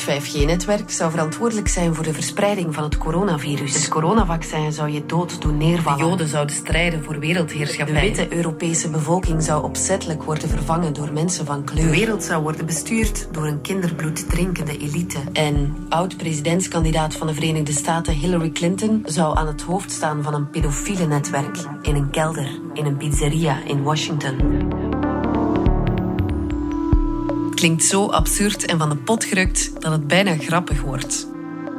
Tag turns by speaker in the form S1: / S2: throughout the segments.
S1: Het 5G-netwerk zou verantwoordelijk zijn voor de verspreiding van het coronavirus. Het coronavaccin zou je dood doen neervallen. De Joden zouden strijden voor wereldheerschappij. De witte Europese bevolking zou opzettelijk worden vervangen door mensen van kleur. De wereld zou worden bestuurd door een kinderbloed drinkende elite. En oud-presidentskandidaat van de Verenigde Staten Hillary Clinton zou aan het hoofd staan van een pedofiele netwerk in een kelder in een pizzeria in Washington klinkt zo absurd en van de pot gerukt dat het bijna grappig wordt.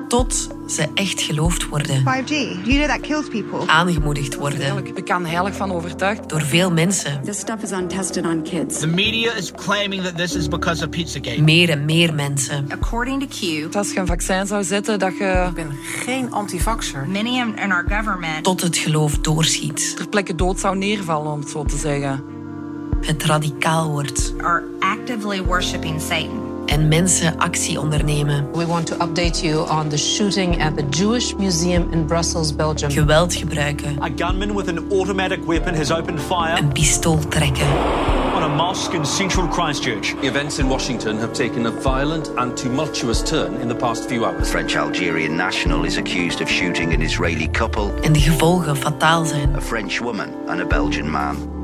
S1: Tot ze echt geloofd worden.
S2: 5G, do you know that kills people?
S1: Aangemoedigd worden.
S3: Ik ben heilig van overtuigd.
S1: Door veel mensen.
S4: This stuff is untested on kids.
S5: The media is claiming that this is because of Pizzagate.
S1: Meer en meer mensen.
S6: According to Q,
S3: als je een vaccin zou zetten, dat je...
S7: Ik ben geen antivaxer.
S6: Many in our government...
S1: Tot het geloof doorschiet.
S3: Ter plekke dood zou neervallen, om het zo te zeggen
S1: het radicaal wordt.
S6: Are actively worshiping Satan.
S1: En mensen actie ondernemen.
S8: We want to update you on the shooting at the Jewish Museum in Brussels, Belgium.
S1: Geweld gebruiken.
S9: A gunman with an automatic weapon has opened fire.
S1: Een pistool trekken.
S9: On a mosque in central Christchurch.
S10: Events in Washington have taken a violent and tumultuous turn in the past few hours.
S11: The French Algerian national is accused of shooting an Israeli couple.
S1: En de gevolgen fataal zijn.
S11: A French woman and a Belgian man.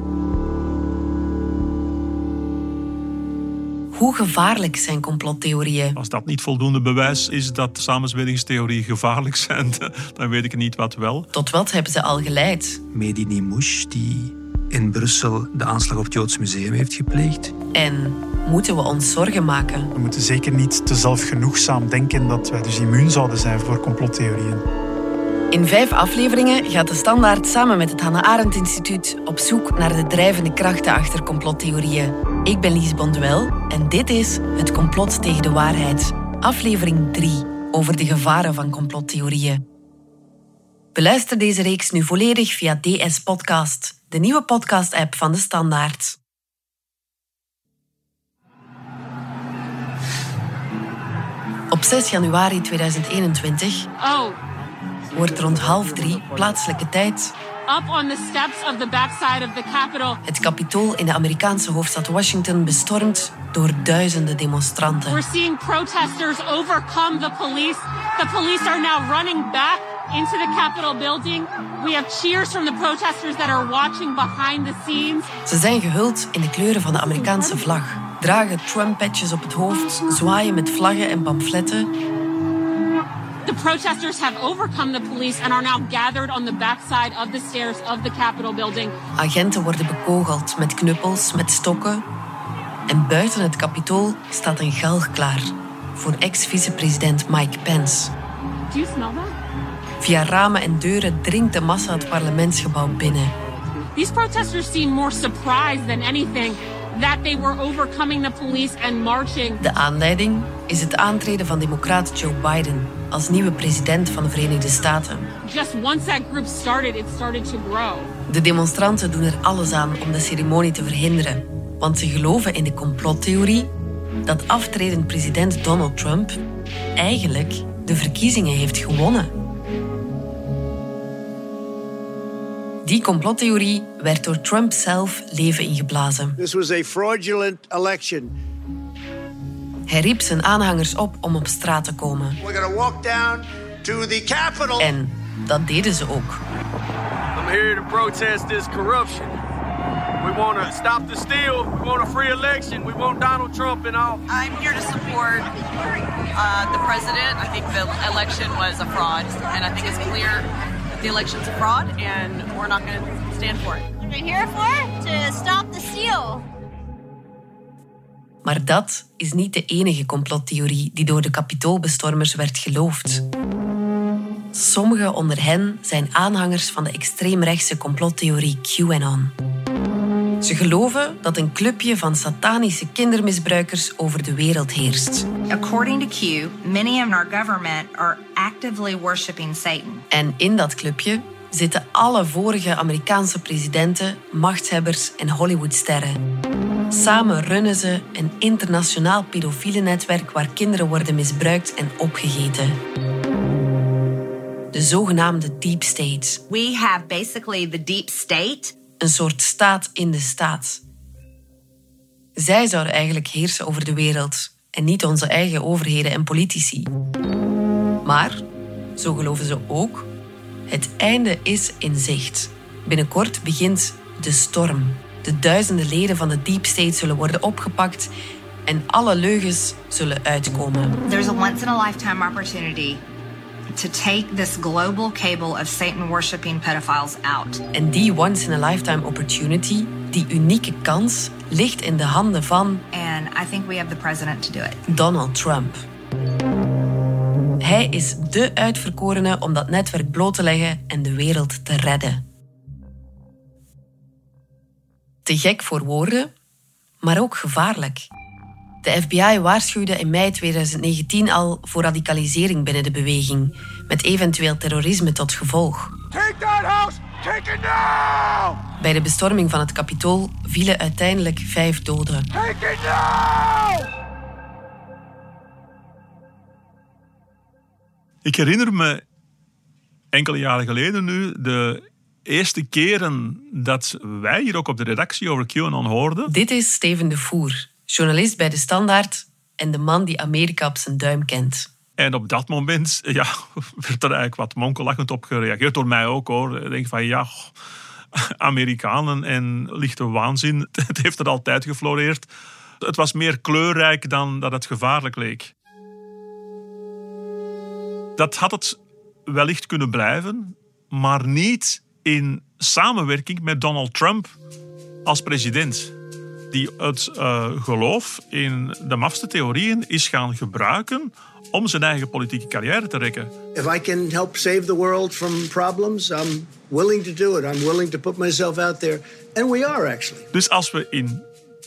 S1: Hoe gevaarlijk zijn complottheorieën?
S12: Als dat niet voldoende bewijs is dat samenzweringstheorieën gevaarlijk zijn, dan weet ik niet wat wel.
S1: Tot wat hebben ze al geleid?
S13: Mehdi Nimouche, die in Brussel de aanslag op het Joods Museum heeft gepleegd.
S1: En moeten we ons zorgen maken?
S14: We moeten zeker niet te zelfgenoegzaam denken dat wij dus immuun zouden zijn voor complottheorieën.
S1: In vijf afleveringen gaat de Standaard samen met het Hannah Arendt Instituut op zoek naar de drijvende krachten achter complottheorieën. Ik ben Lies Bonduel en dit is Het Complot tegen de Waarheid, aflevering 3 over de gevaren van complottheorieën. Beluister deze reeks nu volledig via DS Podcast, de nieuwe podcast-app van de Standaard. Op 6 januari 2021. Oh wordt rond half drie plaatselijke tijd
S15: Up on the steps of the backside of the Capitol.
S1: het kapitool in de Amerikaanse hoofdstad Washington bestormd door duizenden demonstranten.
S15: We're seeing protesters overcome the police. The police are now running back into the Capitol building. We have cheers from the protesters that are watching behind the scenes.
S1: Ze zijn gehuld in de kleuren van de Amerikaanse vlag, dragen Trump-patches op het hoofd, zwaaien met vlaggen en pamfletten
S15: The protesters have overcome the police and are now gathered on the backside of the stairs of the Capitol building.
S1: Agenten worden bekogeld met knuppels, met stokken. En buiten het kapitool staat een galg klaar voor ex-vicepresident Mike Pence.
S15: Do you smell that?
S1: Via ramen en deuren dringt de massa het parlementsgebouw binnen.
S15: These protesters seem more surprised than anything that they were overcoming the police and marching.
S1: De aanleiding is het aantreden van democraat Joe Biden als nieuwe president van de Verenigde Staten.
S15: Just once that group started, it started to grow.
S1: De demonstranten doen er alles aan om de ceremonie te verhinderen, want ze geloven in de complottheorie dat aftredend president Donald Trump eigenlijk de verkiezingen heeft gewonnen. Die complottheorie werd door Trump zelf leven ingeblazen.
S16: This was a fraudulent election.
S1: Hij riep zijn aanhangers op om op straat te komen.
S16: We're gonna walk down to the Capitol.
S1: En dat deden ze ook.
S17: I'm here to protest this corruption. We want to stop the steal. We want a free election. We want Donald Trump in all.
S18: I'm here to support uh, the president. I think the election was a fraud, and I think it's clear that the election's a fraud, and we're not going to stand for it.
S19: What are we here for? To stop the steal.
S1: Maar dat is niet de enige complottheorie die door de kapitoolbestormers werd geloofd. Sommigen onder hen zijn aanhangers van de extreemrechtse complottheorie QAnon. Ze geloven dat een clubje van satanische kindermisbruikers over de wereld heerst.
S6: According to Q, many in our government are actively worshiping Satan.
S1: En in dat clubje zitten alle vorige Amerikaanse presidenten, machthebbers en Hollywoodsterren. Samen runnen ze een internationaal pedofiele netwerk waar kinderen worden misbruikt en opgegeten. De zogenaamde Deep State.
S6: We have basically the Deep State.
S1: Een soort staat in de staat. Zij zouden eigenlijk heersen over de wereld en niet onze eigen overheden en politici. Maar, zo geloven ze ook, het einde is in zicht. Binnenkort begint de storm. De duizenden leden van de Deep State zullen worden opgepakt en alle leugens zullen uitkomen.
S6: There's a once in a lifetime opportunity to take this global cable of Satan worshipping pedophiles out.
S1: En die once in a lifetime opportunity, die unieke kans, ligt in de handen van
S6: And I think we have the president to do it.
S1: Donald Trump. Hij is dé uitverkorene om dat netwerk bloot te leggen en de wereld te redden. Te gek voor woorden, maar ook gevaarlijk. De FBI waarschuwde in mei 2019 al voor radicalisering binnen de beweging, met eventueel terrorisme tot gevolg.
S16: Take that house! Take it now!
S1: Bij de bestorming van het Capitool vielen uiteindelijk vijf doden.
S16: Take it now!
S12: Ik herinner me enkele jaren geleden nu de eerste keren dat wij hier ook op de redactie over QAnon hoorden.
S1: Dit is Steven de Voer, journalist bij De Standaard en de man die Amerika op zijn duim kent.
S12: En op dat moment ja, werd er eigenlijk wat monkelachend op gereageerd. Door mij ook hoor. Ik denk van ja, Amerikanen en lichte waanzin. Het heeft er altijd gefloreerd. Het was meer kleurrijk dan dat het gevaarlijk leek. Dat had het wellicht kunnen blijven, maar niet in samenwerking met Donald Trump als president. Die het uh, geloof in de mafste theorieën is gaan gebruiken om zijn eigen politieke carrière te rekken.
S16: If I can help save the world from problems, I'm willing to do it. I'm willing to put myself out there. And we are actually.
S12: Dus als we in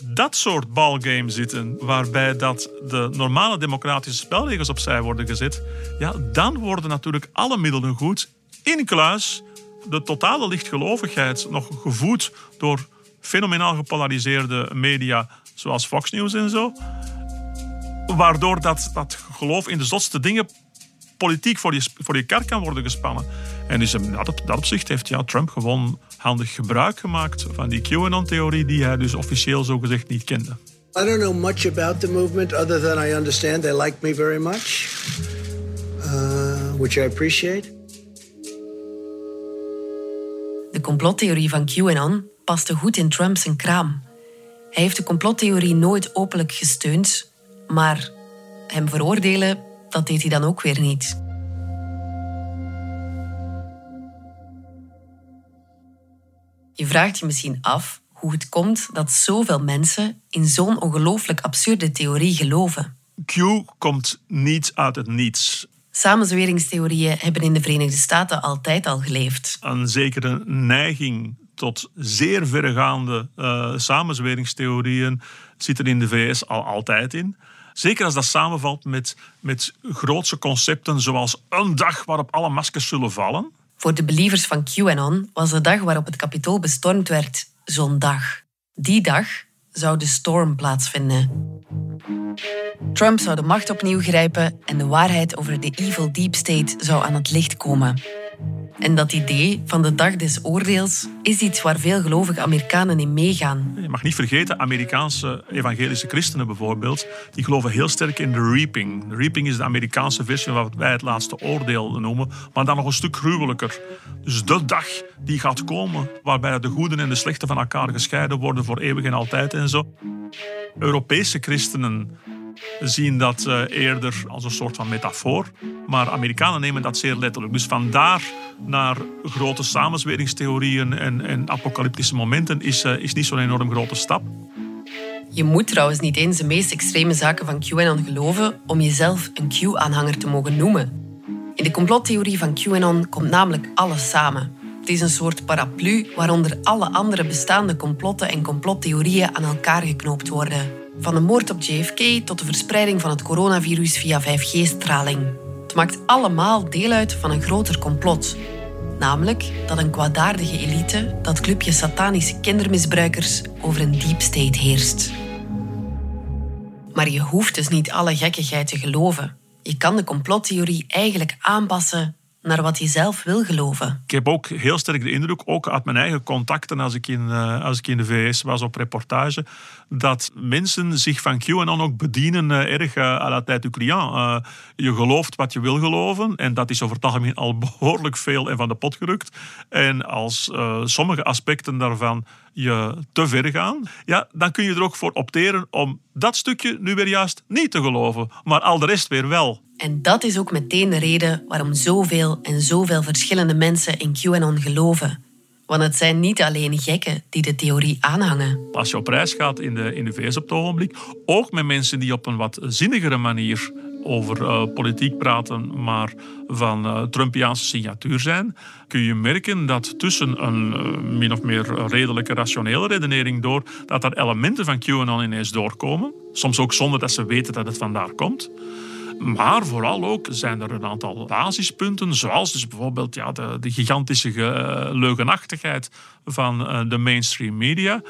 S12: dat soort ballgame zitten, waarbij dat de normale democratische spelregels opzij worden gezet, ja, dan worden natuurlijk alle middelen goed, incluis de totale lichtgelovigheid, nog gevoed door fenomenaal gepolariseerde media zoals Fox News en zo. Waardoor dat, dat geloof in de zotste dingen politiek voor je, voor je kar kan worden gespannen. En dus in dat, dat opzicht heeft ja, Trump gewoon handig gebruik gemaakt van die QAnon-theorie die hij dus officieel zogezegd niet kende.
S16: I don't know much about the movement other than I understand they like me very much, uh, which I appreciate.
S1: De complottheorie van QAnon paste goed in Trumps kraam. Hij heeft de complottheorie nooit openlijk gesteund, maar hem veroordelen, dat deed hij dan ook weer niet. Je vraagt je misschien af hoe het komt dat zoveel mensen in zo'n ongelooflijk absurde theorie geloven.
S12: Q komt niet uit het niets.
S1: Samenzweringstheorieën hebben in de Verenigde Staten altijd al geleefd.
S12: Een zekere neiging tot zeer verregaande uh, samenzweringstheorieën zit er in de VS al altijd in. Zeker als dat samenvalt met, met grootse concepten zoals een dag waarop alle maskers zullen vallen.
S1: Voor de believers van QAnon was de dag waarop het kapitool bestormd werd zo'n dag. Die dag zou de storm plaatsvinden. Trump zou de macht opnieuw grijpen en de waarheid over de evil deep state zou aan het licht komen. En dat idee van de dag des oordeels is iets waar veel gelovige Amerikanen in meegaan.
S12: Je mag niet vergeten, Amerikaanse evangelische christenen bijvoorbeeld, die geloven heel sterk in de reaping. De reaping is de Amerikaanse versie van wat wij het laatste oordeel noemen, maar dan nog een stuk gruwelijker. Dus de dag die gaat komen, waarbij de goeden en de slechten van elkaar gescheiden worden voor eeuwig en altijd en zo. Europese christenen zien dat uh, eerder als een soort van metafoor. Maar Amerikanen nemen dat zeer letterlijk. Dus vandaar naar grote samenzweringstheorieën en, en apocalyptische momenten is, uh, is niet zo'n enorm grote stap.
S1: Je moet trouwens niet eens de meest extreme zaken van QAnon geloven om jezelf een Q-aanhanger te mogen noemen. In de complottheorie van QAnon komt namelijk alles samen. Het is een soort paraplu waaronder alle andere bestaande complotten en complottheorieën aan elkaar geknoopt worden. Van de moord op JFK tot de verspreiding van het coronavirus via 5G-straling. Het maakt allemaal deel uit van een groter complot. Namelijk dat een kwaadaardige elite, dat clubje satanische kindermisbruikers, over een deep state heerst. Maar je hoeft dus niet alle gekkigheid te geloven. Je kan de complottheorie eigenlijk aanpassen naar wat je zelf wil geloven.
S12: Ik heb ook heel sterk de indruk, ook uit mijn eigen contacten als ik in, uh, als ik in de VS was op reportage, dat mensen zich van QAnon ook bedienen uh, erg uh, à la tête du client. je gelooft wat je wil geloven en dat is over het algemeen al behoorlijk veel en van de pot gerukt. En als sommige aspecten daarvan je te ver gaan, ja, dan kun je er ook voor opteren om dat stukje nu weer juist niet te geloven, maar al de rest weer wel.
S1: En dat is ook meteen de reden waarom zoveel en zoveel verschillende mensen in QAnon geloven. Want het zijn niet alleen gekken die de theorie aanhangen.
S12: Als je op reis gaat in de, in de VS op het ogenblik, ook met mensen die op een wat zinnigere manier over uh, politiek praten, maar van uh, Trumpiaanse signatuur zijn, kun je merken dat tussen een uh, min of meer redelijke rationele redenering door, dat er elementen van QAnon ineens doorkomen. Soms ook zonder dat ze weten dat het vandaar komt. Maar vooral ook zijn er een aantal basispunten, zoals dus bijvoorbeeld ja, de, de gigantische leugenachtigheid van de mainstream media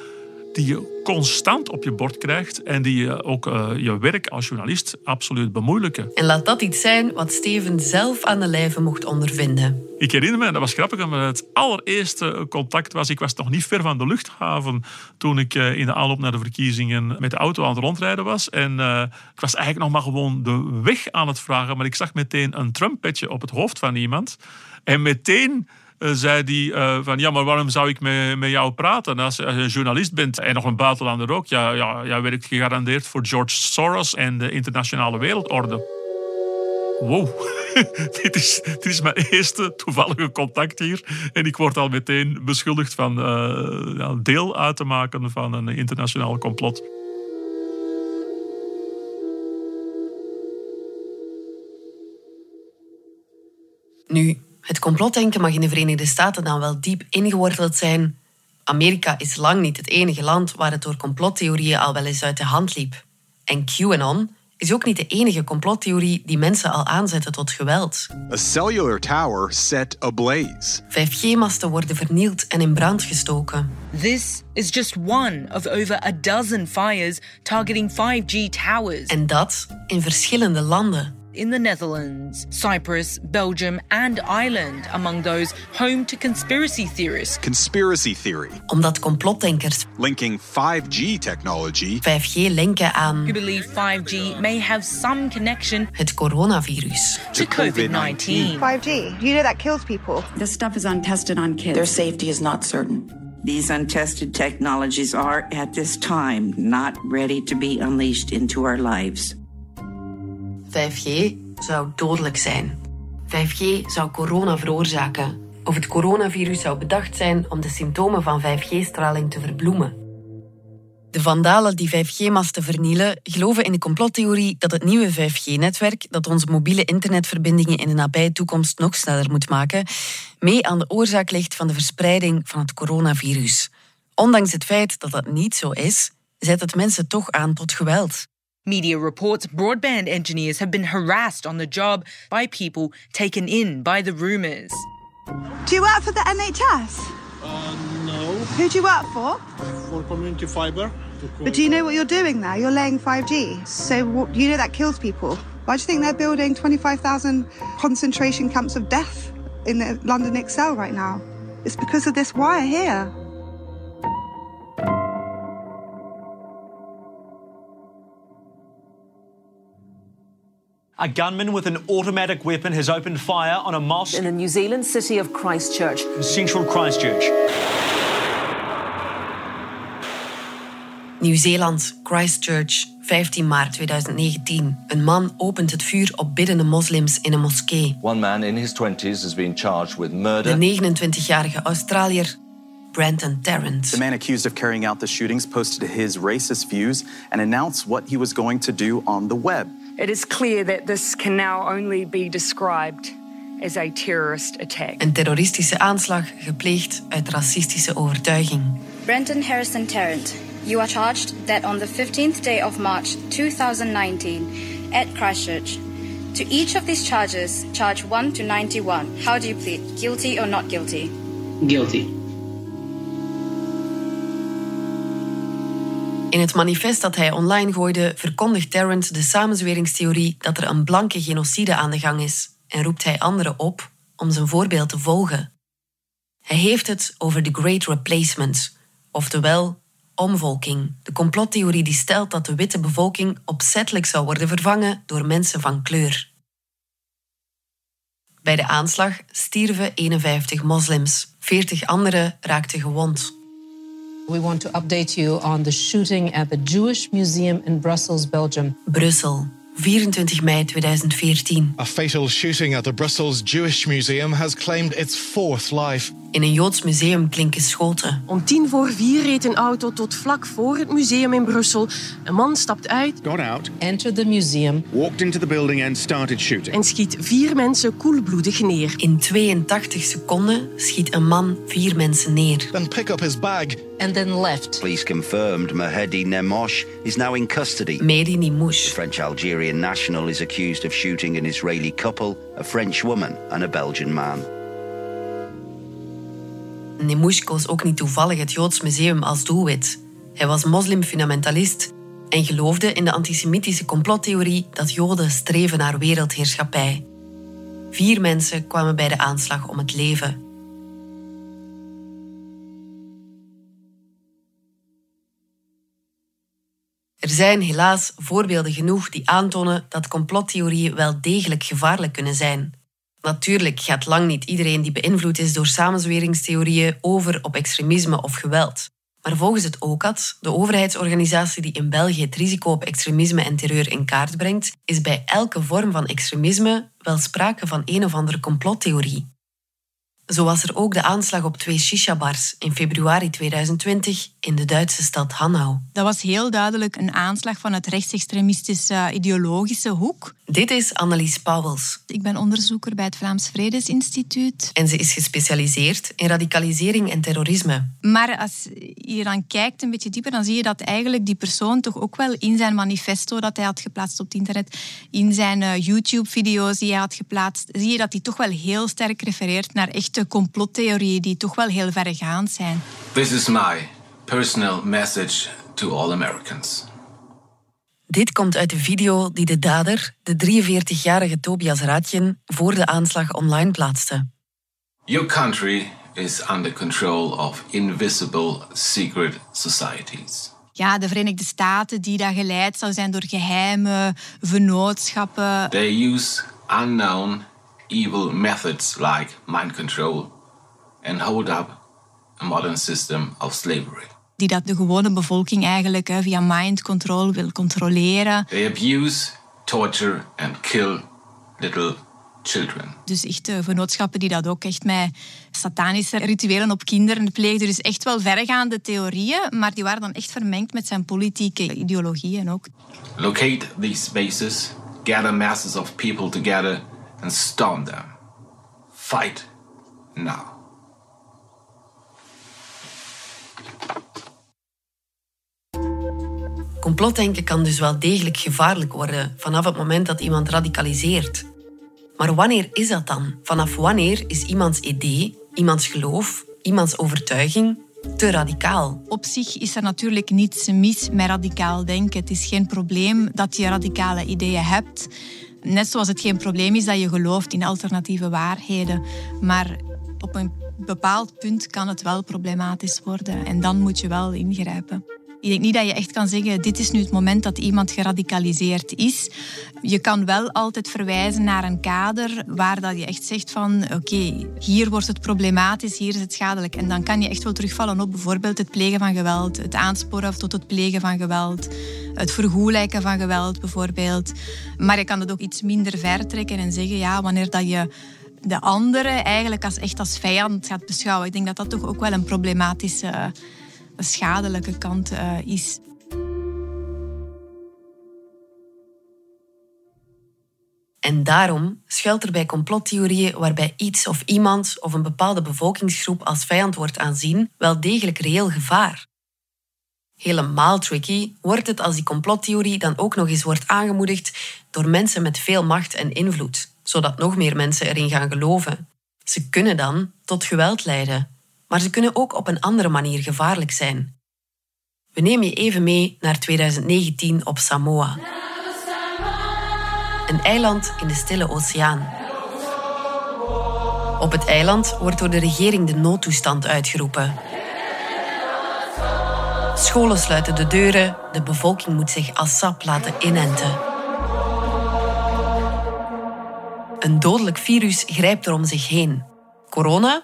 S12: die je constant op je bord krijgt en die je ook uh, je werk als journalist absoluut bemoeilijken.
S1: En laat dat iets zijn wat Steven zelf aan de lijve mocht ondervinden.
S12: Ik herinner me, dat was grappig, omdat het allereerste contact was. Ik was nog niet ver van de luchthaven toen ik uh, in de aanloop naar de verkiezingen met de auto aan het rondrijden was. En uh, ik was eigenlijk nog maar gewoon de weg aan het vragen, maar ik zag meteen een Trump-petje op het hoofd van iemand. En meteen zei hij uh, van ja, maar waarom zou ik met, met jou praten als, als je journalist bent en nog een buitenlander ook? Ja, ja, jij werkt gegarandeerd voor George Soros en de internationale wereldorde. Wow, dit, is, dit is mijn eerste toevallige contact hier. En ik word al meteen beschuldigd van ja, deel uit te maken van een internationaal complot.
S1: Nu, het complotdenken mag in de Verenigde Staten dan wel diep ingeworteld zijn. Amerika is lang niet het enige land waar het door complottheorieën al wel eens uit de hand liep. En QAnon is ook niet de enige complottheorie die mensen al aanzetten tot geweld.
S20: A cellular tower set ablaze.
S1: 5G-masten worden vernield en in brand gestoken.
S21: This is just one of over a dozen fires targeting 5G towers.
S1: En dat in verschillende landen
S21: in the Netherlands, Cyprus, Belgium, and Ireland among those home to conspiracy theorists.
S20: Conspiracy theory.
S1: Omdat complotdenkers
S20: linking 5G technology
S1: 5G linken aan
S21: who believe 5G may have some connection
S1: het coronavirus
S21: to COVID-19.
S2: 5G, you know that kills people.
S4: This stuff is untested on kids.
S22: Their safety is not certain. These untested technologies are, at this time, not ready to be unleashed into our lives.
S1: 5G zou dodelijk zijn. 5G zou corona veroorzaken. Of het coronavirus zou bedacht zijn om de symptomen van 5G-straling te verbloemen. De vandalen die 5G-masten vernielen geloven in de complottheorie dat het nieuwe 5G-netwerk, dat onze mobiele internetverbindingen in de nabije toekomst nog sneller moet maken, mee aan de oorzaak ligt van de verspreiding van het coronavirus. Ondanks het feit dat dat niet zo is, zet het mensen toch aan tot geweld.
S21: Media reports broadband engineers have been harassed on the job by people taken in by the rumours.
S2: Do you work for the NHS?
S23: Uh, no.
S2: Who do you work for?
S23: For Community Fiber.
S2: But do you know what you're doing there? You're laying 5G. So you know that kills people. Why do you think they're building 25,000 concentration camps of death in the London Excel right now? It's because of this wire here.
S9: A gunman with an automatic weapon has opened fire on a mosque
S24: in the New Zealand city of Christchurch.
S9: In central Christchurch.
S1: Nieuw-Zeeland, Christchurch, 15 maart 2019. Een man opent het vuur op biddende moslims in een moskee.
S25: One man in his 20s has been charged with murder.
S1: De 29-jarige Australiër Brandon Tarrant.
S26: The man accused of carrying out the shootings posted his racist views and announced what he was going to do on the web.
S27: It is clear that this can now only be described as a terrorist attack.
S1: Een terroristische aanslag gepleegd uit racistische overtuiging.
S28: Brenton Harrison Tarrant, you are charged that on the 15th day of March 2019 at Christchurch, to each of these charges, charge 1 to 91. How do you plead? Guilty or not guilty?
S29: Guilty.
S1: In het manifest dat hij online gooide, verkondigt Tarrant de samenzweringstheorie dat er een blanke genocide aan de gang is en roept hij anderen op om zijn voorbeeld te volgen. Hij heeft het over de Great Replacement, oftewel omvolking, de complottheorie die stelt dat de witte bevolking opzettelijk zou worden vervangen door mensen van kleur. Bij de aanslag stierven 51 moslims, 40 anderen raakten gewond.
S24: We want to update you on the shooting at the Jewish Museum in Brussels, Belgium.
S1: Brussel, 24 mei 2014.
S30: A fatal shooting at the Brussels Jewish Museum has claimed its fourth life.
S1: In een Joods museum klinken schoten.
S31: Om tien voor vier reed een auto tot vlak voor het museum in Brussel. Een man stapt uit.
S32: Got out.
S24: Entered the museum.
S32: Walked into the building and started shooting.
S31: En schiet vier mensen koelbloedig neer.
S1: In 82 seconden schiet een man vier mensen neer.
S30: Then pick up his bag.
S24: And then left.
S33: Police confirmed Mahdi Nemosh is now in custody.
S1: Mehdi Nimouche.
S33: The French-Algerian national is accused of shooting an Israeli couple, a French woman and a Belgian man.
S1: Nemouche koos ook niet toevallig het Joods museum als doelwit. Hij was moslimfundamentalist en geloofde in de antisemitische complottheorie dat Joden streven naar wereldheerschappij. Vier mensen kwamen bij de aanslag om het leven. Zijn helaas voorbeelden genoeg die aantonen dat complottheorieën wel degelijk gevaarlijk kunnen zijn. Natuurlijk gaat lang niet iedereen die beïnvloed is door samenzweringstheorieën over op extremisme of geweld. Maar volgens het OCAT, de overheidsorganisatie die in België het risico op extremisme en terreur in kaart brengt, is bij elke vorm van extremisme wel sprake van een of andere complottheorie. Zo was er ook de aanslag op twee shisha-bars in februari 2020 in de Duitse stad Hanau.
S34: Dat was heel duidelijk een aanslag van het rechtsextremistische ideologische hoek.
S1: Dit is Annelies Pauwels.
S34: Ik ben onderzoeker bij het Vlaams Vredesinstituut.
S1: En ze is gespecialiseerd in radicalisering en terrorisme.
S34: Maar als je dan kijkt een beetje dieper, dan zie je dat eigenlijk die persoon toch ook wel in zijn manifesto dat hij had geplaatst op het internet, in zijn uh, YouTube-video's die hij had geplaatst, zie je dat hij toch wel heel sterk refereert naar echte complottheorieën die toch wel heel verregaand zijn.
S35: This is my personal message to all Americans.
S1: Dit komt uit de video die de dader, de 43-jarige Tobias Raatjen, voor de aanslag online plaatste.
S35: Your country is under control of invisible secret societies.
S34: Ja, de Verenigde Staten die daar geleid zou zijn door geheime vennootschappen.
S35: They use unknown evil methods like mind control and hold up a modern system of slavery.
S34: Die dat de gewone bevolking eigenlijk hè, via mind control wil controleren.
S35: They abuse, torture and kill little children.
S34: Dus echt uh, vennootschappen die dat ook echt met satanische rituelen op kinderen pleegden. Dus echt wel verregaande theorieën, maar die waren dan echt vermengd met zijn politieke ideologieën ook.
S35: Locate these spaces, gather masses of people together and storm them. Fight now.
S1: Complotdenken kan dus wel degelijk gevaarlijk worden vanaf het moment dat iemand radicaliseert. Maar wanneer is dat dan? Vanaf wanneer is iemands idee, iemands geloof, iemands overtuiging te radicaal?
S34: Op zich is er natuurlijk niets mis met radicaal denken. Het is geen probleem dat je radicale ideeën hebt. Net zoals het geen probleem is dat je gelooft in alternatieve waarheden. Maar op een bepaald punt kan het wel problematisch worden. En dan moet je wel ingrijpen. Ik denk niet dat je echt kan zeggen, dit is nu het moment dat iemand geradicaliseerd is. Je kan wel altijd verwijzen naar een kader waar dat je echt zegt van, oké, hier wordt het problematisch, hier is het schadelijk. En dan kan je echt wel terugvallen op bijvoorbeeld het plegen van geweld, het aansporen tot het plegen van geweld, het vergoelijken van geweld bijvoorbeeld. Maar je kan het ook iets minder ver trekken en zeggen, ja, wanneer dat je de andere eigenlijk als echt als vijand gaat beschouwen. Ik denk dat dat toch ook wel een problematische schadelijke kant uh, is.
S1: En daarom schuilt er bij complottheorieën waarbij iets of iemand of een bepaalde bevolkingsgroep als vijand wordt aanzien wel degelijk reëel gevaar. Helemaal tricky wordt het als die complottheorie dan ook nog eens wordt aangemoedigd door mensen met veel macht en invloed, zodat nog meer mensen erin gaan geloven. Ze kunnen dan tot geweld leiden, maar ze kunnen ook op een andere manier gevaarlijk zijn. We nemen je even mee naar 2019 op Samoa. Een eiland in de Stille Oceaan. Op het eiland wordt door de regering de noodtoestand uitgeroepen. Scholen sluiten de deuren, de bevolking moet zich ASAP laten inenten. Een dodelijk virus grijpt er om zich heen. Corona?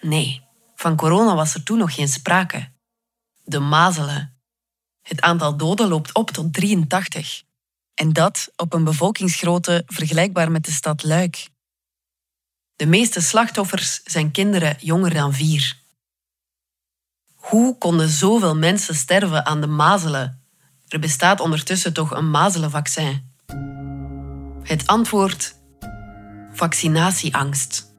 S1: Nee, van corona was er toen nog geen sprake. De mazelen. Het aantal doden loopt op tot 83. En dat op een bevolkingsgrootte vergelijkbaar met de stad Luik. De meeste slachtoffers zijn kinderen jonger dan vier. Hoe konden zoveel mensen sterven aan de mazelen? Er bestaat ondertussen toch een mazelenvaccin. Het antwoord: vaccinatieangst.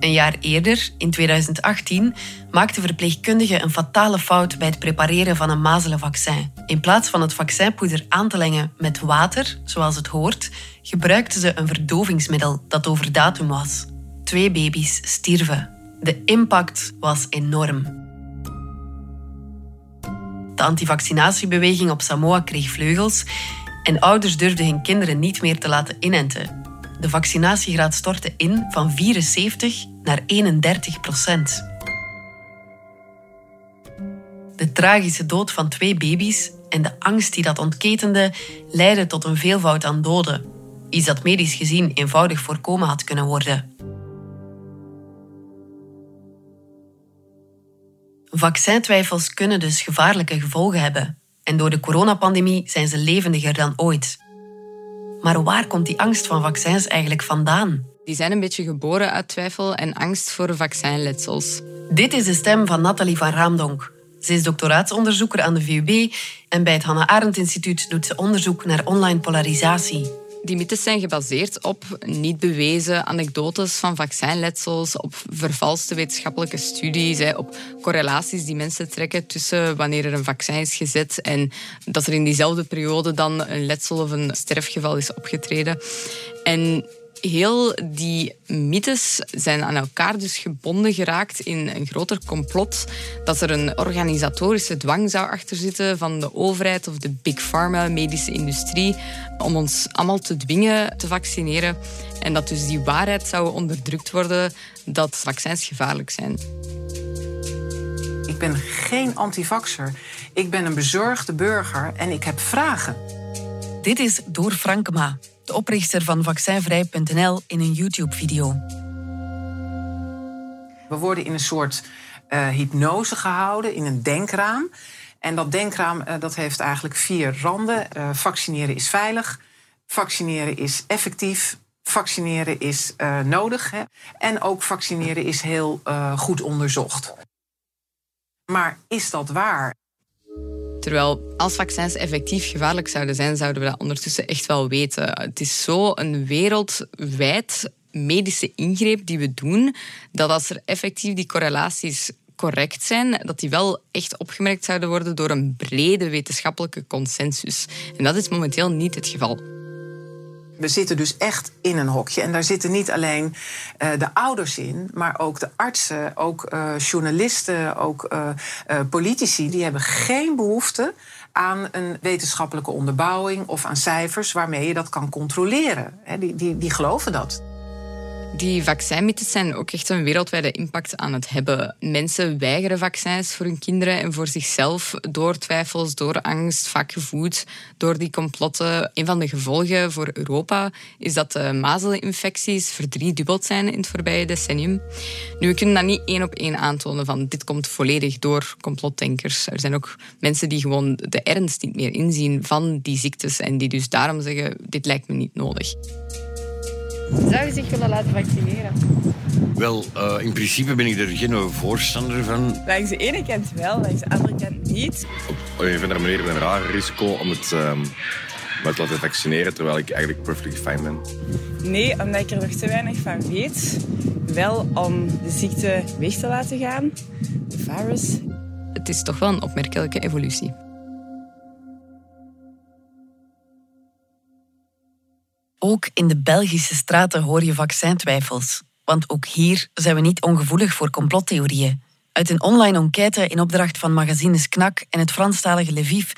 S1: Een jaar eerder, in 2018, maakten verpleegkundigen een fatale fout bij het prepareren van een mazelenvaccin. In plaats van het vaccinpoeder aan te lengen met water, zoals het hoort, gebruikten ze een verdovingsmiddel dat over datum was. Twee baby's stierven. De impact was enorm. De antivaccinatiebeweging op Samoa kreeg vleugels en ouders durfden hun kinderen niet meer te laten inenten. De vaccinatiegraad stortte in van 74 naar 31 procent. De tragische dood van twee baby's en de angst die dat ontketende leidden tot een veelvoud aan doden. Iets dat medisch gezien eenvoudig voorkomen had kunnen worden. Vaccintwijfels kunnen dus gevaarlijke gevolgen hebben. En door de coronapandemie zijn ze levendiger dan ooit. Maar waar komt die angst van vaccins eigenlijk vandaan?
S36: Die zijn een beetje geboren uit twijfel en angst voor vaccinletsels.
S1: Dit is de stem van Nathalie van Raamdonk. Ze is doctoraatsonderzoeker aan de VUB en bij het Hannah Arendt Instituut doet ze onderzoek naar online polarisatie.
S36: Die mythes zijn gebaseerd op niet bewezen anekdotes van vaccinletsels, op vervalste wetenschappelijke studies, op correlaties die mensen trekken tussen wanneer er een vaccin is gezet en dat er in diezelfde periode dan een letsel of een sterfgeval is opgetreden. En heel die mythes zijn aan elkaar dus gebonden geraakt in een groter complot. Dat er een organisatorische dwang zou achterzitten van de overheid of de big pharma, medische industrie, om ons allemaal te dwingen te vaccineren. En dat dus die waarheid zou onderdrukt worden dat vaccins gevaarlijk zijn.
S37: Ik ben geen antivaxer. Ik ben een bezorgde burger en ik heb vragen.
S1: Dit is Door Frankema, de oprichter van vaccinvrij.nl in een YouTube-video.
S37: We worden in een soort uh, hypnose gehouden, in een denkraam. En dat denkraam uh, dat heeft eigenlijk vier randen. Uh, vaccineren is veilig, vaccineren is effectief, vaccineren is nodig. Hè. En ook vaccineren is heel goed onderzocht. Maar is dat waar?
S36: Terwijl als vaccins effectief gevaarlijk zouden zijn, zouden we dat ondertussen echt wel weten. Het is zo een wereldwijd medische ingreep die we doen, dat als er effectief die correlaties correct zijn, dat die wel echt opgemerkt zouden worden door een brede wetenschappelijke consensus. En dat is momenteel niet het geval.
S37: We zitten dus echt in een hokje. En daar zitten niet alleen uh, de ouders in, maar ook de artsen, ook uh, journalisten, ook uh, politici. Die hebben geen behoefte aan een wetenschappelijke onderbouwing of aan cijfers waarmee je dat kan controleren. die, die, die geloven dat.
S36: Die vaccinmythes zijn ook echt een wereldwijde impact aan het hebben. Mensen weigeren vaccins voor hun kinderen en voor zichzelf door twijfels, door angst, vaak gevoed door die complotten. Een van de gevolgen voor Europa is dat de mazeleninfecties verdriedubbeld zijn in het voorbije decennium. Nu, we kunnen dat niet één op één aantonen van dit komt volledig door complotdenkers. Er zijn ook mensen die gewoon de ernst niet meer inzien van die ziektes en die dus daarom zeggen dit lijkt me niet nodig. Zou je zich willen laten vaccineren?
S38: Wel, uh, in principe ben ik er geen voorstander van.
S36: Langs de ene kant wel, langs de andere kant niet.
S38: Op een of andere manier een raar risico om het, um, te laten vaccineren, terwijl ik eigenlijk perfectly fine ben.
S36: Nee, omdat ik er nog te weinig van weet. Wel om de ziekte weg te laten gaan, de virus. Het is toch wel een opmerkelijke evolutie.
S1: Ook in de Belgische straten hoor je vaccintwijfels. Want ook hier zijn we niet ongevoelig voor complottheorieën. Uit een online enquête in opdracht van magazines Knak en het Franstalige Lviv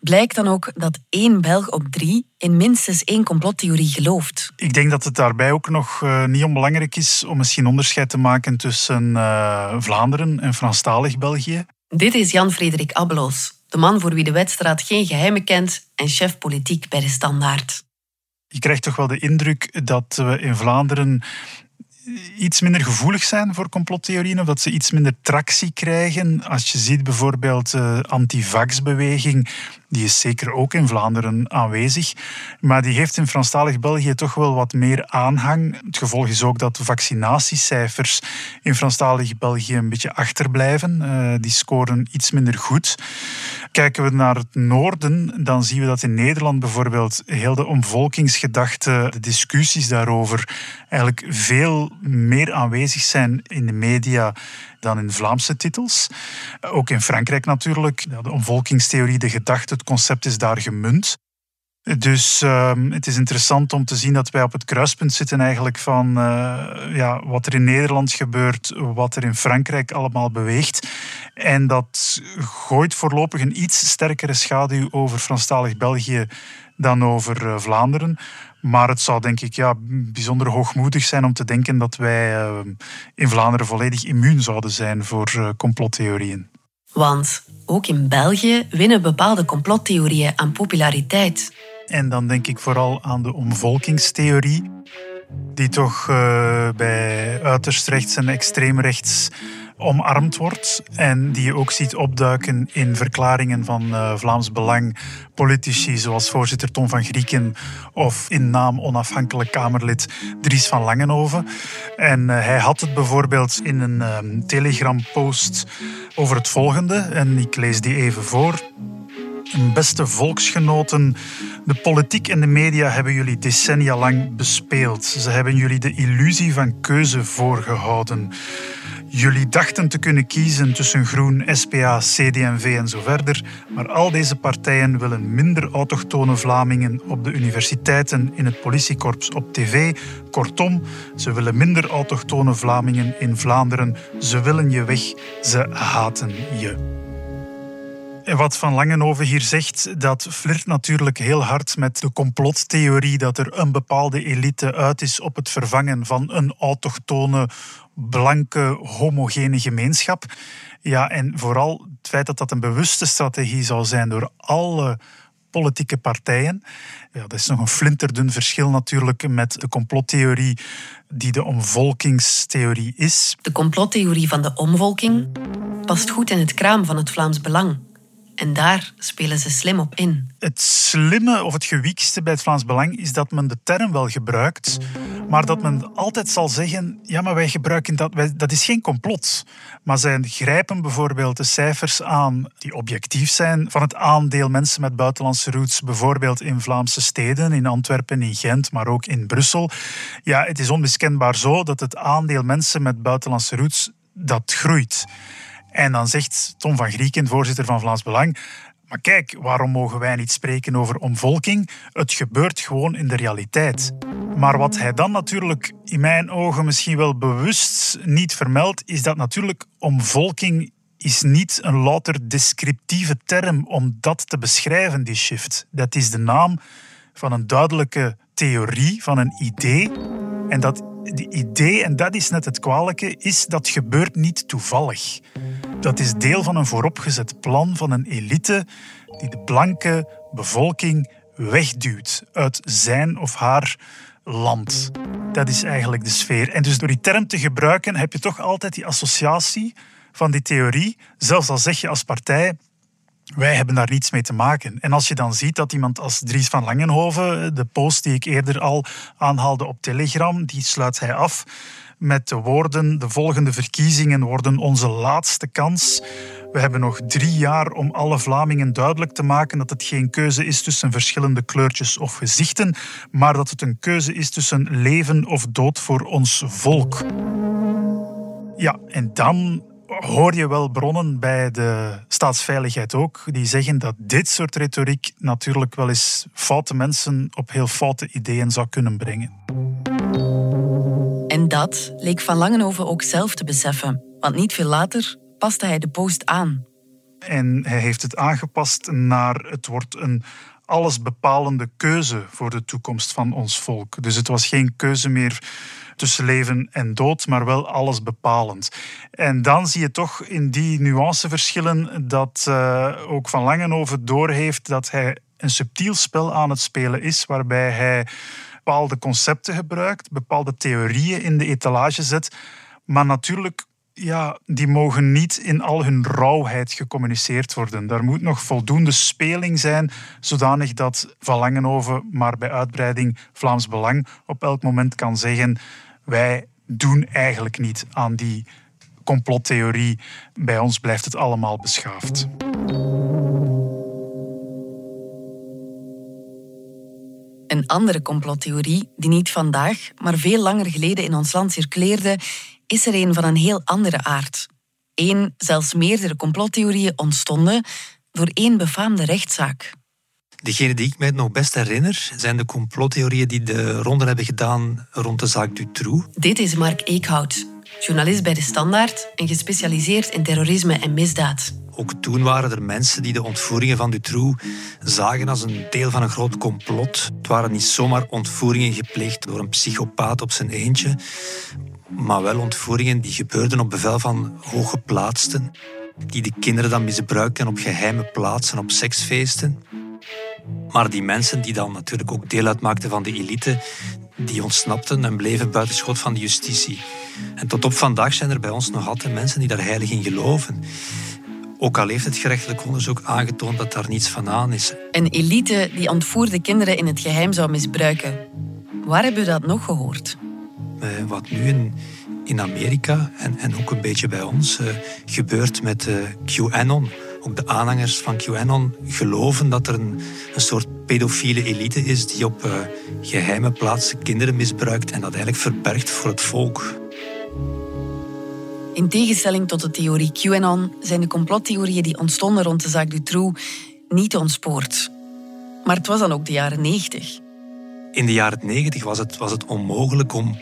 S1: blijkt dan ook dat één Belg op drie in minstens één complottheorie gelooft.
S39: Ik denk dat het daarbij ook nog uh, niet onbelangrijk is om misschien onderscheid te maken tussen uh, Vlaanderen en Franstalig België.
S1: Dit is Jan-Frederik Abbelos, de man voor wie de wedstraat geen geheimen kent en chef politiek bij de Standaard.
S39: Je krijgt toch wel de indruk dat we in Vlaanderen iets minder gevoelig zijn voor complottheorieën of dat ze iets minder tractie krijgen. Als je ziet bijvoorbeeld de uh, antivax-beweging, die is zeker ook in Vlaanderen aanwezig, maar die heeft in Franstalig België toch wel wat meer aanhang. Het gevolg is ook dat de vaccinatiecijfers in Franstalig België een beetje achterblijven. Uh, die scoren iets minder goed. Kijken we naar het noorden, dan zien we dat in Nederland bijvoorbeeld heel de omvolkingsgedachte, de discussies daarover, eigenlijk veel meer aanwezig zijn in de media dan in Vlaamse titels. Ook in Frankrijk natuurlijk. De omvolkingstheorie, de gedachte, het concept is daar gemunt. Dus uh, het is interessant om te zien dat wij op het kruispunt zitten eigenlijk van uh, ja, wat er in Nederland gebeurt, wat er in Frankrijk allemaal beweegt. En dat gooit voorlopig een iets sterkere schaduw over Franstalig België dan over uh, Vlaanderen. Maar het zou denk ik ja, bijzonder hoogmoedig zijn om te denken dat wij uh, in Vlaanderen volledig immuun zouden zijn voor complottheorieën.
S1: Want ook in België winnen bepaalde complottheorieën aan populariteit.
S39: En dan denk ik vooral aan de omvolkingstheorie, die toch uh, bij uiterst rechts en extreem rechts omarmd wordt en die je ook ziet opduiken in verklaringen van uh, Vlaams Belang, politici zoals voorzitter Tom van Grieken of in naam onafhankelijk Kamerlid Dries van Langenhoven. En uh, hij had het bijvoorbeeld in een uh, Telegram-post over het volgende en ik lees die even voor. Beste volksgenoten, de politiek en de media hebben jullie decennia lang bespeeld. Ze hebben jullie de illusie van keuze voorgehouden. Jullie dachten te kunnen kiezen tussen Groen, SPA, CD&V en zo verder, maar al deze partijen willen minder autochtone Vlamingen op de universiteiten, in het politiekorps, op tv. Kortom, ze willen minder autochtone Vlamingen in Vlaanderen. Ze willen je weg, ze haten je. Wat Van Langenhoven hier zegt, dat flirt natuurlijk heel hard met de complottheorie dat er een bepaalde elite uit is op het vervangen van een autochtone, blanke, homogene gemeenschap. Ja, en vooral het feit dat dat een bewuste strategie zou zijn door alle politieke partijen. Ja, dat is nog een flinterdun verschil natuurlijk met de complottheorie die de omvolkingstheorie is.
S1: De complottheorie van de omvolking past goed in het kraam van het Vlaams Belang. En daar spelen ze slim op in.
S39: Het slimme of het gewiekste bij het Vlaams Belang is dat men de term wel gebruikt, maar dat men altijd zal zeggen: ja, maar wij gebruiken dat, dat is geen complot. Maar zij grijpen bijvoorbeeld de cijfers aan die objectief zijn van het aandeel mensen met buitenlandse roots, bijvoorbeeld in Vlaamse steden, in Antwerpen, in Gent, maar ook in Brussel. Ja, het is onmiskenbaar zo dat het aandeel mensen met buitenlandse roots dat groeit. En dan zegt Tom van Grieken, voorzitter van Vlaams Belang, maar kijk, waarom mogen wij niet spreken over omvolking? Het gebeurt gewoon in de realiteit. Maar wat hij dan natuurlijk in mijn ogen misschien wel bewust niet vermeldt, is dat natuurlijk omvolking is niet een louter descriptieve term om dat te beschrijven, die shift. Dat is de naam van een duidelijke theorie, van een idee. En dat die idee, en dat is net het kwalijke, is dat gebeurt niet toevallig. Dat is deel van een vooropgezet plan van een elite die de blanke bevolking wegduwt uit zijn of haar land. Dat is eigenlijk de sfeer. En dus door die term te gebruiken heb je toch altijd die associatie van die theorie, zelfs al zeg je als partij wij hebben daar niets mee te maken. En als je dan ziet dat iemand als Dries van Langenhoven, de post die ik eerder al aanhaalde op Telegram, die sluit hij af met de woorden: de volgende verkiezingen worden onze laatste kans. We hebben nog drie jaar om alle Vlamingen duidelijk te maken dat het geen keuze is tussen verschillende kleurtjes of gezichten, maar dat het een keuze is tussen leven of dood voor ons volk. Ja, en dan hoor je wel bronnen bij de staatsveiligheid ook, die zeggen dat dit soort retoriek natuurlijk wel eens foute mensen op heel foute ideeën zou kunnen brengen.
S1: En dat leek Van Langenhoven ook zelf te beseffen, want niet veel later paste hij de post aan.
S39: En hij heeft het aangepast naar het wordt een allesbepalende keuze voor de toekomst van ons volk. Dus het was geen keuze meer tussen leven en dood, maar wel alles bepalend. En dan zie je toch in die nuanceverschillen dat uh, ook Van Langenhoven doorheeft dat hij een subtiel spel aan het spelen is, waarbij hij bepaalde concepten gebruikt, bepaalde theorieën in de etalage zet, maar natuurlijk ja, die mogen niet in al hun rauwheid gecommuniceerd worden. Daar moet nog voldoende speling zijn, zodanig dat Van Langenhoven, maar bij uitbreiding Vlaams Belang, op elk moment kan zeggen: wij doen eigenlijk niet aan die complottheorie. Bij ons blijft het allemaal beschaafd.
S1: Een andere complottheorie, die niet vandaag, maar veel langer geleden in ons land circuleerde, is er een van een heel andere aard. Eén, zelfs meerdere complottheorieën ontstonden door één befaamde rechtszaak.
S40: Degene die ik mij nog best herinner, zijn de complottheorieën die de ronde hebben gedaan rond de zaak Dutroux.
S1: Dit is Mark Eekhout, journalist bij De Standaard en gespecialiseerd in terrorisme en misdaad.
S40: Ook toen waren er mensen die de ontvoeringen van Dutroux zagen als een deel van een groot complot. Het waren niet zomaar ontvoeringen gepleegd door een psychopaat op zijn eentje, maar wel ontvoeringen die gebeurden op bevel van hooggeplaatsten, die de kinderen dan misbruikten op geheime plaatsen, op seksfeesten. Maar die mensen die dan natuurlijk ook deel uitmaakten van de elite, die ontsnapten en bleven buiten schot van de justitie. En tot op vandaag zijn er bij ons nog altijd mensen die daar heilig in geloven. Ook al heeft het gerechtelijk onderzoek aangetoond dat daar niets van aan is.
S1: Een elite die ontvoerde kinderen in het geheim zou misbruiken. Waar hebben we dat nog gehoord?
S40: Eh, wat nu in, in Amerika en, en ook een beetje bij ons uh, gebeurt met uh, QAnon. Ook de aanhangers van QAnon geloven dat er een, een soort pedofiele elite is die op uh, geheime plaatsen kinderen misbruikt en dat eigenlijk verbergt voor het volk.
S1: In tegenstelling tot de theorie QAnon zijn de complottheorieën die ontstonden rond de zaak Dutroux niet ontspoord. Maar het was dan ook de jaren 90.
S40: In de jaren 90 was het, was het onmogelijk om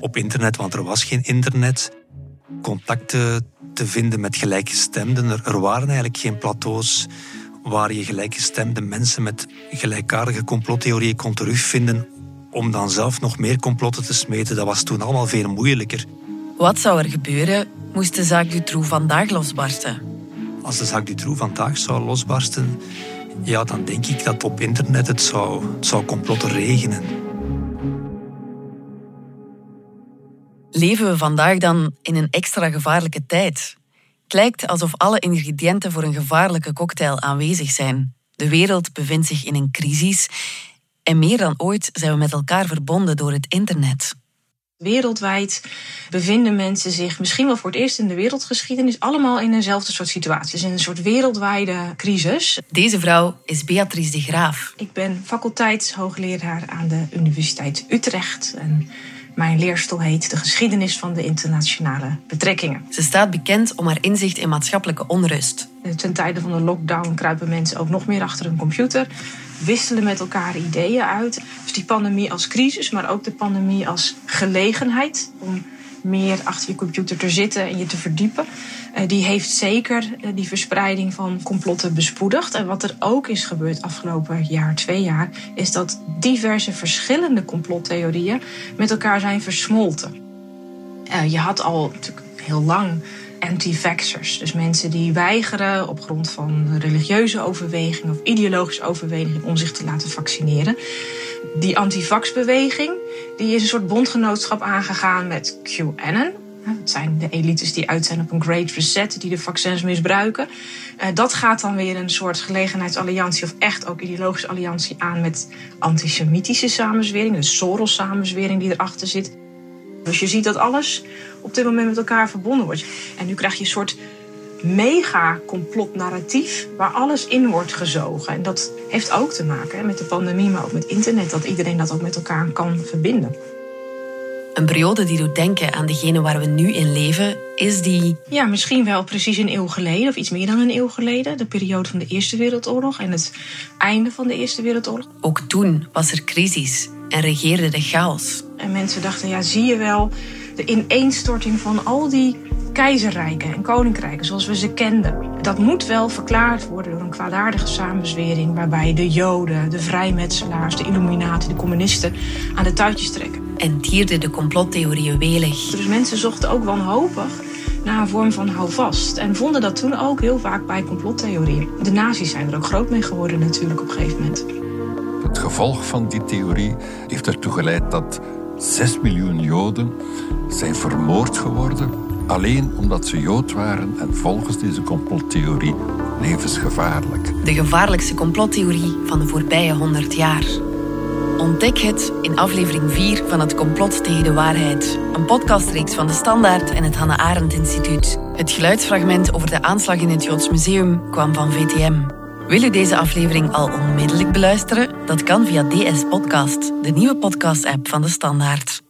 S40: op internet, want er was geen internet, contacten te vinden met gelijkgestemden. Er, er waren eigenlijk geen plateaus waar je gelijkgestemde mensen met gelijkaardige complottheorieën kon terugvinden om dan zelf nog meer complotten te smeten. Dat was toen allemaal veel moeilijker.
S1: Wat zou er gebeuren moest de zaak Dutroux vandaag losbarsten?
S40: Als de zaak Dutroux vandaag zou losbarsten, ja, dan denk ik dat op internet het zou, het zou complotten regenen.
S1: Leven we vandaag dan in een extra gevaarlijke tijd? Het lijkt alsof alle ingrediënten voor een gevaarlijke cocktail aanwezig zijn. De wereld bevindt zich in een crisis en meer dan ooit zijn we met elkaar verbonden door het internet.
S41: Wereldwijd bevinden mensen zich misschien wel voor het eerst in de wereldgeschiedenis allemaal in eenzelfde soort situatie. Dus in een soort wereldwijde crisis.
S1: Deze vrouw is Beatrice de Graaf.
S41: Ik ben faculteitshoogleraar aan de Universiteit Utrecht. En mijn leerstoel heet De geschiedenis van de internationale betrekkingen.
S1: Ze staat bekend om haar inzicht in maatschappelijke onrust.
S41: Ten tijde van de lockdown kruipen mensen ook nog meer achter hun computer wisselen met elkaar ideeën uit. Dus die pandemie als crisis, maar ook de pandemie als gelegenheid om meer achter je computer te zitten en je te verdiepen. Uh, die heeft zeker uh, die verspreiding van complotten bespoedigd. En wat er ook is gebeurd afgelopen jaar, twee jaar, is dat diverse verschillende complottheorieën met elkaar zijn versmolten. Uh, je had al natuurlijk heel lang anti-vaxxers. Dus mensen die weigeren op grond van religieuze overweging of ideologische overweging om zich te laten vaccineren. Die anti-vax-beweging die is een soort bondgenootschap aangegaan met QAnon. Het zijn de elites die uit zijn op een Great Reset, die de vaccins misbruiken. Uh, dat gaat dan weer een soort gelegenheidsalliantie of echt ook ideologische alliantie aan met antisemitische samenzwering, de Soros-samenzwering die erachter zit. Dus je ziet dat alles op dit moment met elkaar verbonden wordt. En nu krijg je een soort mega-complotnarratief waar alles in wordt gezogen. En dat heeft ook te maken met de pandemie, maar ook met internet, dat iedereen dat ook met elkaar kan verbinden.
S1: Een periode die doet denken aan degene waar we nu in leven, is die.
S41: Ja, misschien wel precies een eeuw geleden, of iets meer dan een eeuw geleden. De periode van de Eerste Wereldoorlog en het einde van de Eerste Wereldoorlog.
S1: Ook toen was er crisis en regeerde de chaos.
S41: En mensen dachten, ja, zie je wel, de ineenstorting van al die keizerrijken en koninkrijken zoals we ze kenden. Dat moet wel verklaard worden door een kwaadaardige samenzwering waarbij de Joden, de vrijmetselaars, de Illuminaten, de communisten aan de touwtjes trekken.
S1: En tierden de complottheorieën welig.
S41: Dus mensen zochten ook wanhopig naar een vorm van houvast. En vonden dat toen ook heel vaak bij complottheorieën. De nazi's zijn er ook groot mee geworden natuurlijk op een gegeven moment.
S42: Het gevolg van die theorie heeft ertoe geleid dat 6 miljoen Joden zijn vermoord geworden alleen omdat ze Jood waren en volgens deze complottheorie levensgevaarlijk.
S1: De gevaarlijkste complottheorie van de voorbije 100 jaar. Ontdek het in aflevering 4 van Het Complot tegen de Waarheid. Een podcastreeks van De Standaard en het Hannah Arendt Instituut. Het geluidsfragment over de aanslag in het Joods Museum kwam van VTM. Wil u deze aflevering al onmiddellijk beluisteren? Dat kan via DS Podcast, de nieuwe podcast-app van De Standaard.